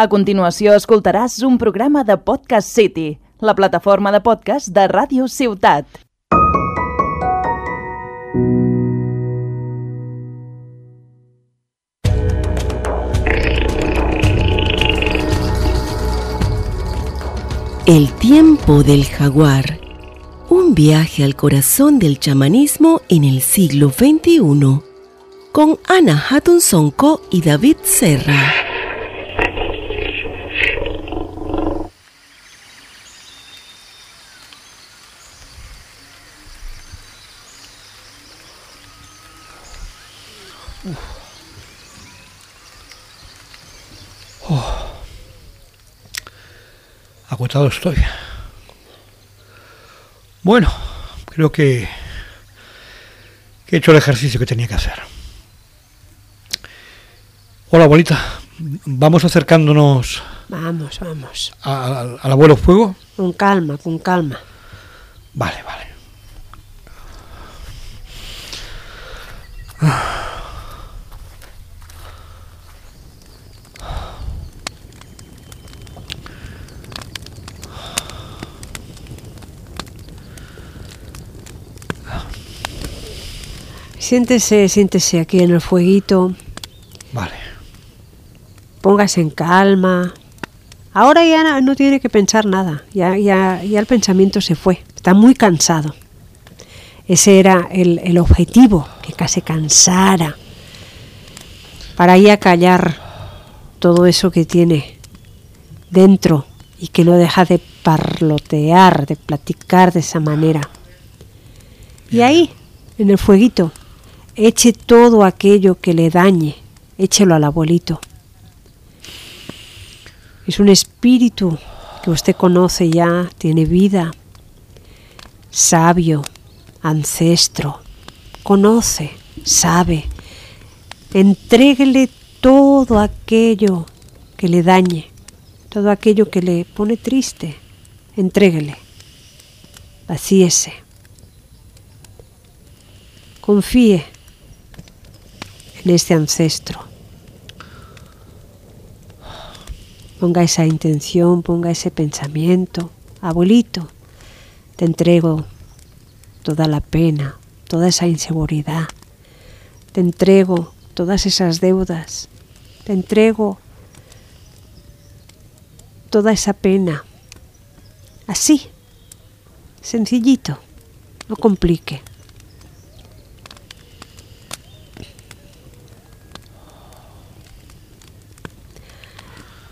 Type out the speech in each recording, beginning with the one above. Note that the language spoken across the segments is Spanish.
A continuació escoltaràs un programa de Podcast City, la plataforma de podcast de Ràdio Ciutat. El tiempo del jaguar. Un viaje al corazón del chamanismo en el siglo XXI. Con Ana Hatton Sonko y David Serra. Agotado estoy. Bueno, creo que, que he hecho el ejercicio que tenía que hacer. Hola, abuelita. Vamos acercándonos Vamos, vamos. a- a- al abuelo fuego. Con calma, con calma. Vale, vale. Siéntese, siéntese aquí en el fueguito. Vale. Póngase en calma. Ahora ya no- tiene que pensar nada. Ya, ya, ya el pensamiento se fue. Está muy cansado. Ese era el, el objetivo, que ca- se cansara. Para ya callar todo eso que tiene dentro y que no deja de parlotear, de platicar de esa manera. Y ahí, en el fueguito, eche todo aquello que le dañe, échelo al abuelito. Es un espíritu que usted conoce ya, tiene vida, sabio, ancestro, conoce, sabe. Entréguele todo aquello que le dañe, todo aquello que le pone triste. Entréguele. Vacíese. Confíe en este ancestro. Ponga esa intención, ponga ese pensamiento. Abuelito, te entrego toda la pena, toda esa inseguridad. Te entrego todas esas deudas. Te entrego toda esa pena. Así, sencillito, no complique.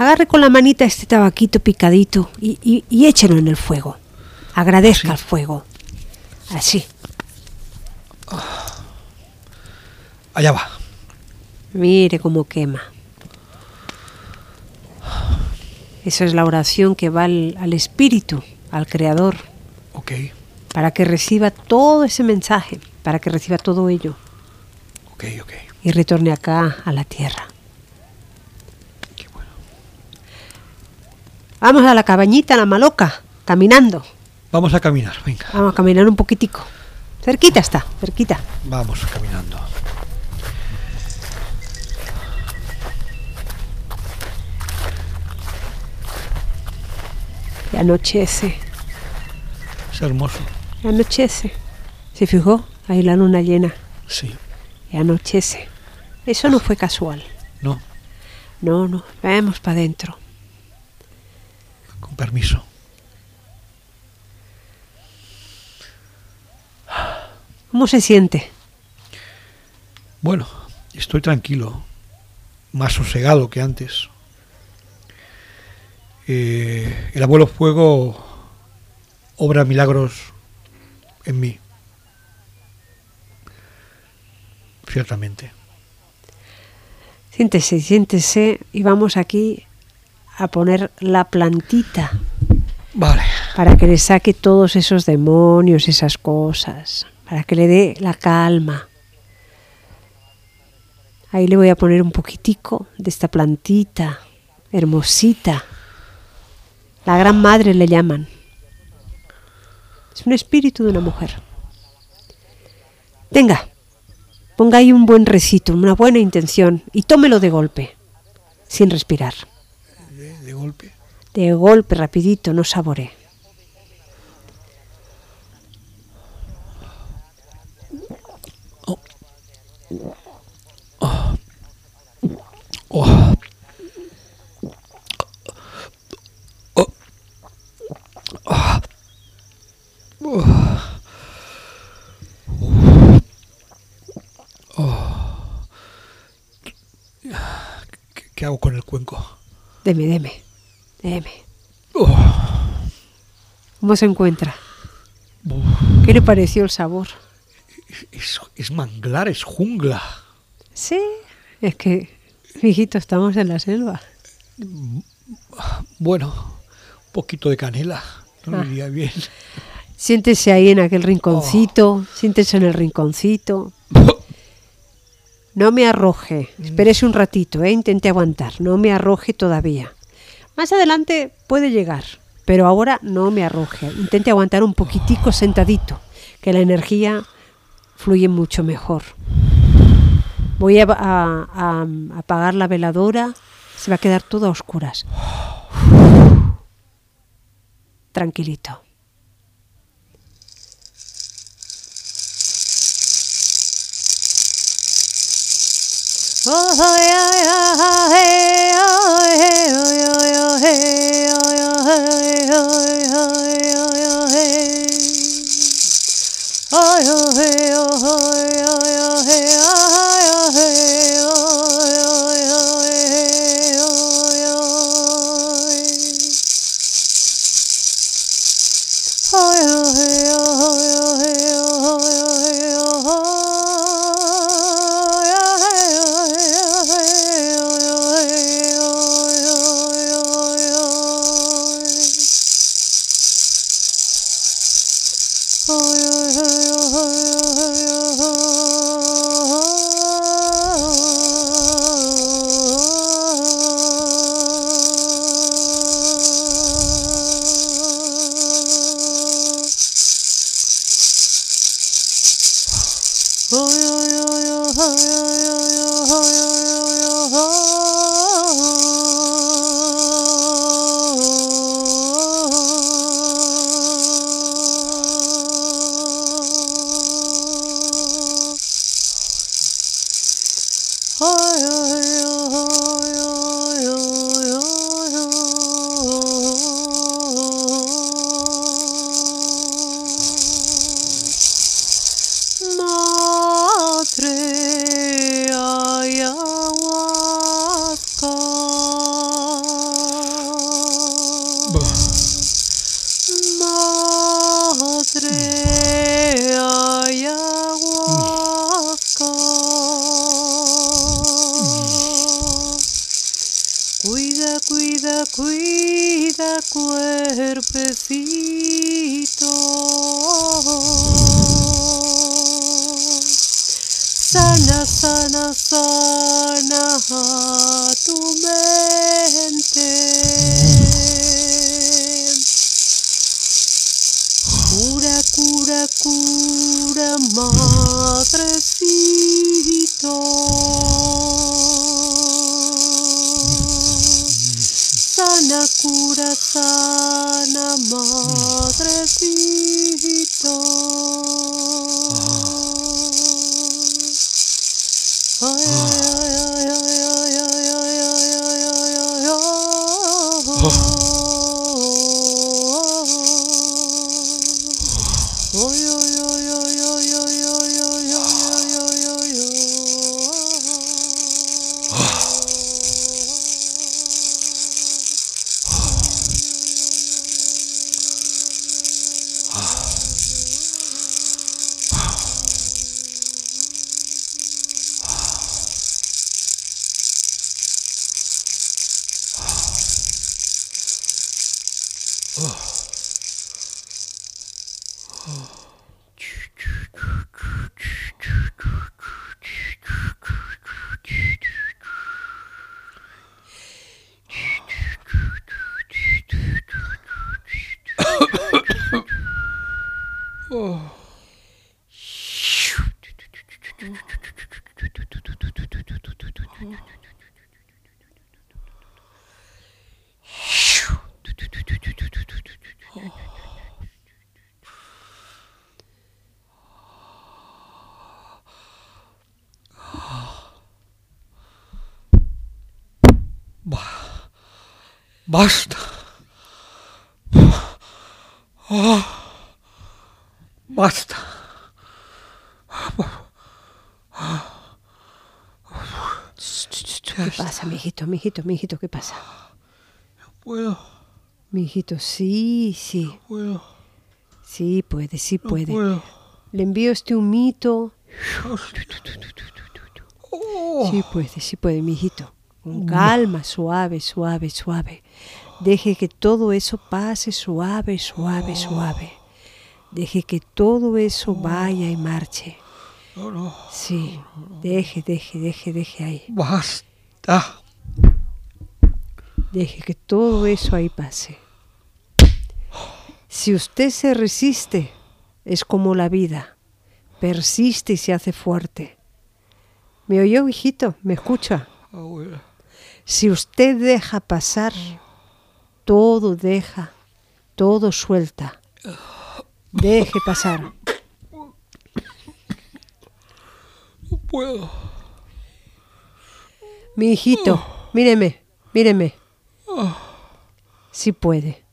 Agarre con la manita este tabaquito picadito y, y- y échelo en el fuego. Agradezca al fuego. Así. Allá va. Mire cómo quema. Esa es la oración que va al, al espíritu, al creador, Ok, para que reciba todo ese mensaje, para que reciba todo ello ok, ok. y retorne acá a la tierra. Qué bueno. Vamos a la cabañita, a la maloca, caminando. Vamos a caminar, venga. Vamos a caminar un poquitico. Cerquita está, cerquita. Vamos caminando. Y anochece, Es hermoso. y anochece. ¿Se fijó? Ahí la luna llena. Sí. Y anochece. Eso no fue casual. No, No, no, vamos para adentro. Permiso. ¿Cómo se siente? Bueno, estoy tranquilo, más sosegado que antes. Eh, el abuelo fuego obra milagros en mí. Ciertamente. Siéntese, siéntese y vamos aquí a poner la plantita Vale. para que le saque todos esos demonios, esas cosas, para que le dé la calma. Ahí le voy a poner un poquitico de esta plantita hermosita. La gran madre le llaman. Es un espíritu de una mujer. Tenga, ponga ahí un buen recito, una buena intención y tómelo de golpe, sin respirar. Golpe. De golpe, rapidito, no saboré. Oh. Oh. Oh. Oh. ¿Qué, qué hago con el cuenco? Deme, deme, deme. Oh. ¿Cómo se encuentra? ¿Qué le pareció el sabor? Es, es manglar, es jungla. Sí, es que, hijito, estamos en la selva. Bueno, un poquito de canela, no Ah. me iría bien. Siéntese ahí en aquel rinconcito, siéntese en el rinconcito. No me arroje, espérese un ratito, ¿eh? intente aguantar, no me arroje todavía. Más adelante puede llegar, pero ahora no me arroje, intente aguantar un poquitico sentadito, que la energía fluye mucho mejor. Voy a, apagar la veladora, se va a quedar todo a oscuras. Tranquilito. hey, oh, yeah, hey, oh, yeah. pura sana mm. madre mía. Basta. Ah, basta. ¿Qué pasa, mijito, mijito, mijito? ¿Qué pasa? Puedo, Mijito, sí, sí, puedo, sí puede, sí no puede. puedo. Le envío este humito. Oh, Sí puede, sí puede, mijito. Con calma, suave, suave, suave. Deje que todo eso pase suave, suave, suave. Deje que todo eso vaya y marche. Sí, deje, deje, deje, deje ahí. Basta. Deje que todo eso ahí pase. Si usted se resiste, es como la vida. Persiste y se hace fuerte. ¿Me oyó, hijito? ¿Me escucha? Abuela. Si usted deja pasar, todo deja, todo suelta. Deje pasar. No puedo. Mi hijito, míreme, míreme. Si puede.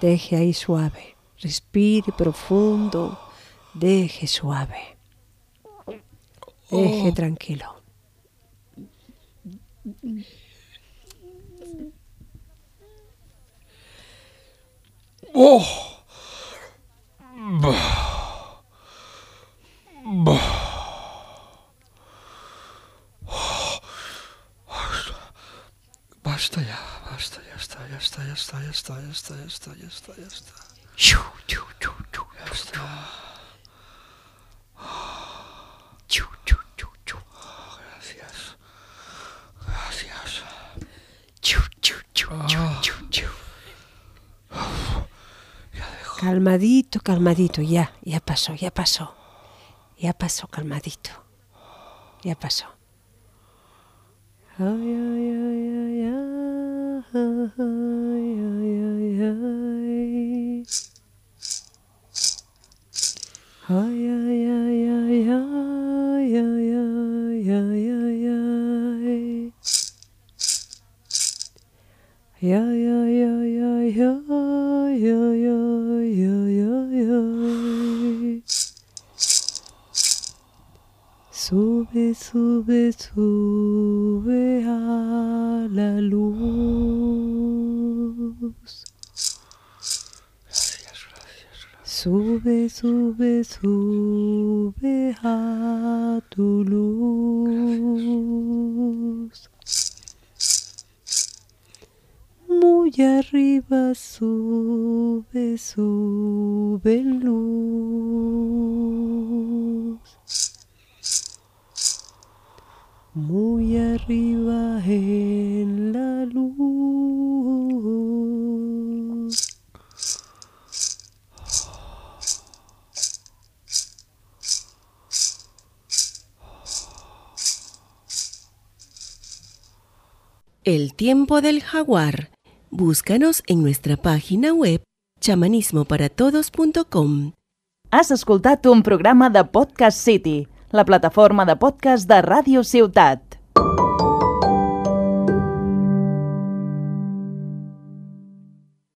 Deje ahí suave. Respire profundo. Deje suave. Deje tranquilo. Oh. Bah. Bah. Basta ya, basta, ya está, ya está, ya está, ya está, ya está, ya está, ya está, ya está. Chiu, chiu, chiu, chiu, Ya está. Calmadito, calmadito, ya, ya pasó, ya pasó. Ya pasó, calmadito. Ya pasó. Ay, ay, ay, ay, ay, ay, ay, ay, ay, ay. Sube, sube, sube a la luz. Sube, sube, sube a tu. Muy arriba sube, sube en luz. Muy arriba en la luz. El tiempo del jaguar. Búscanos en nuestra página web chamanismoparatodos.com. Has escoltat un programa de Podcast City, la plataforma de podcast de Ràdio Ciutat.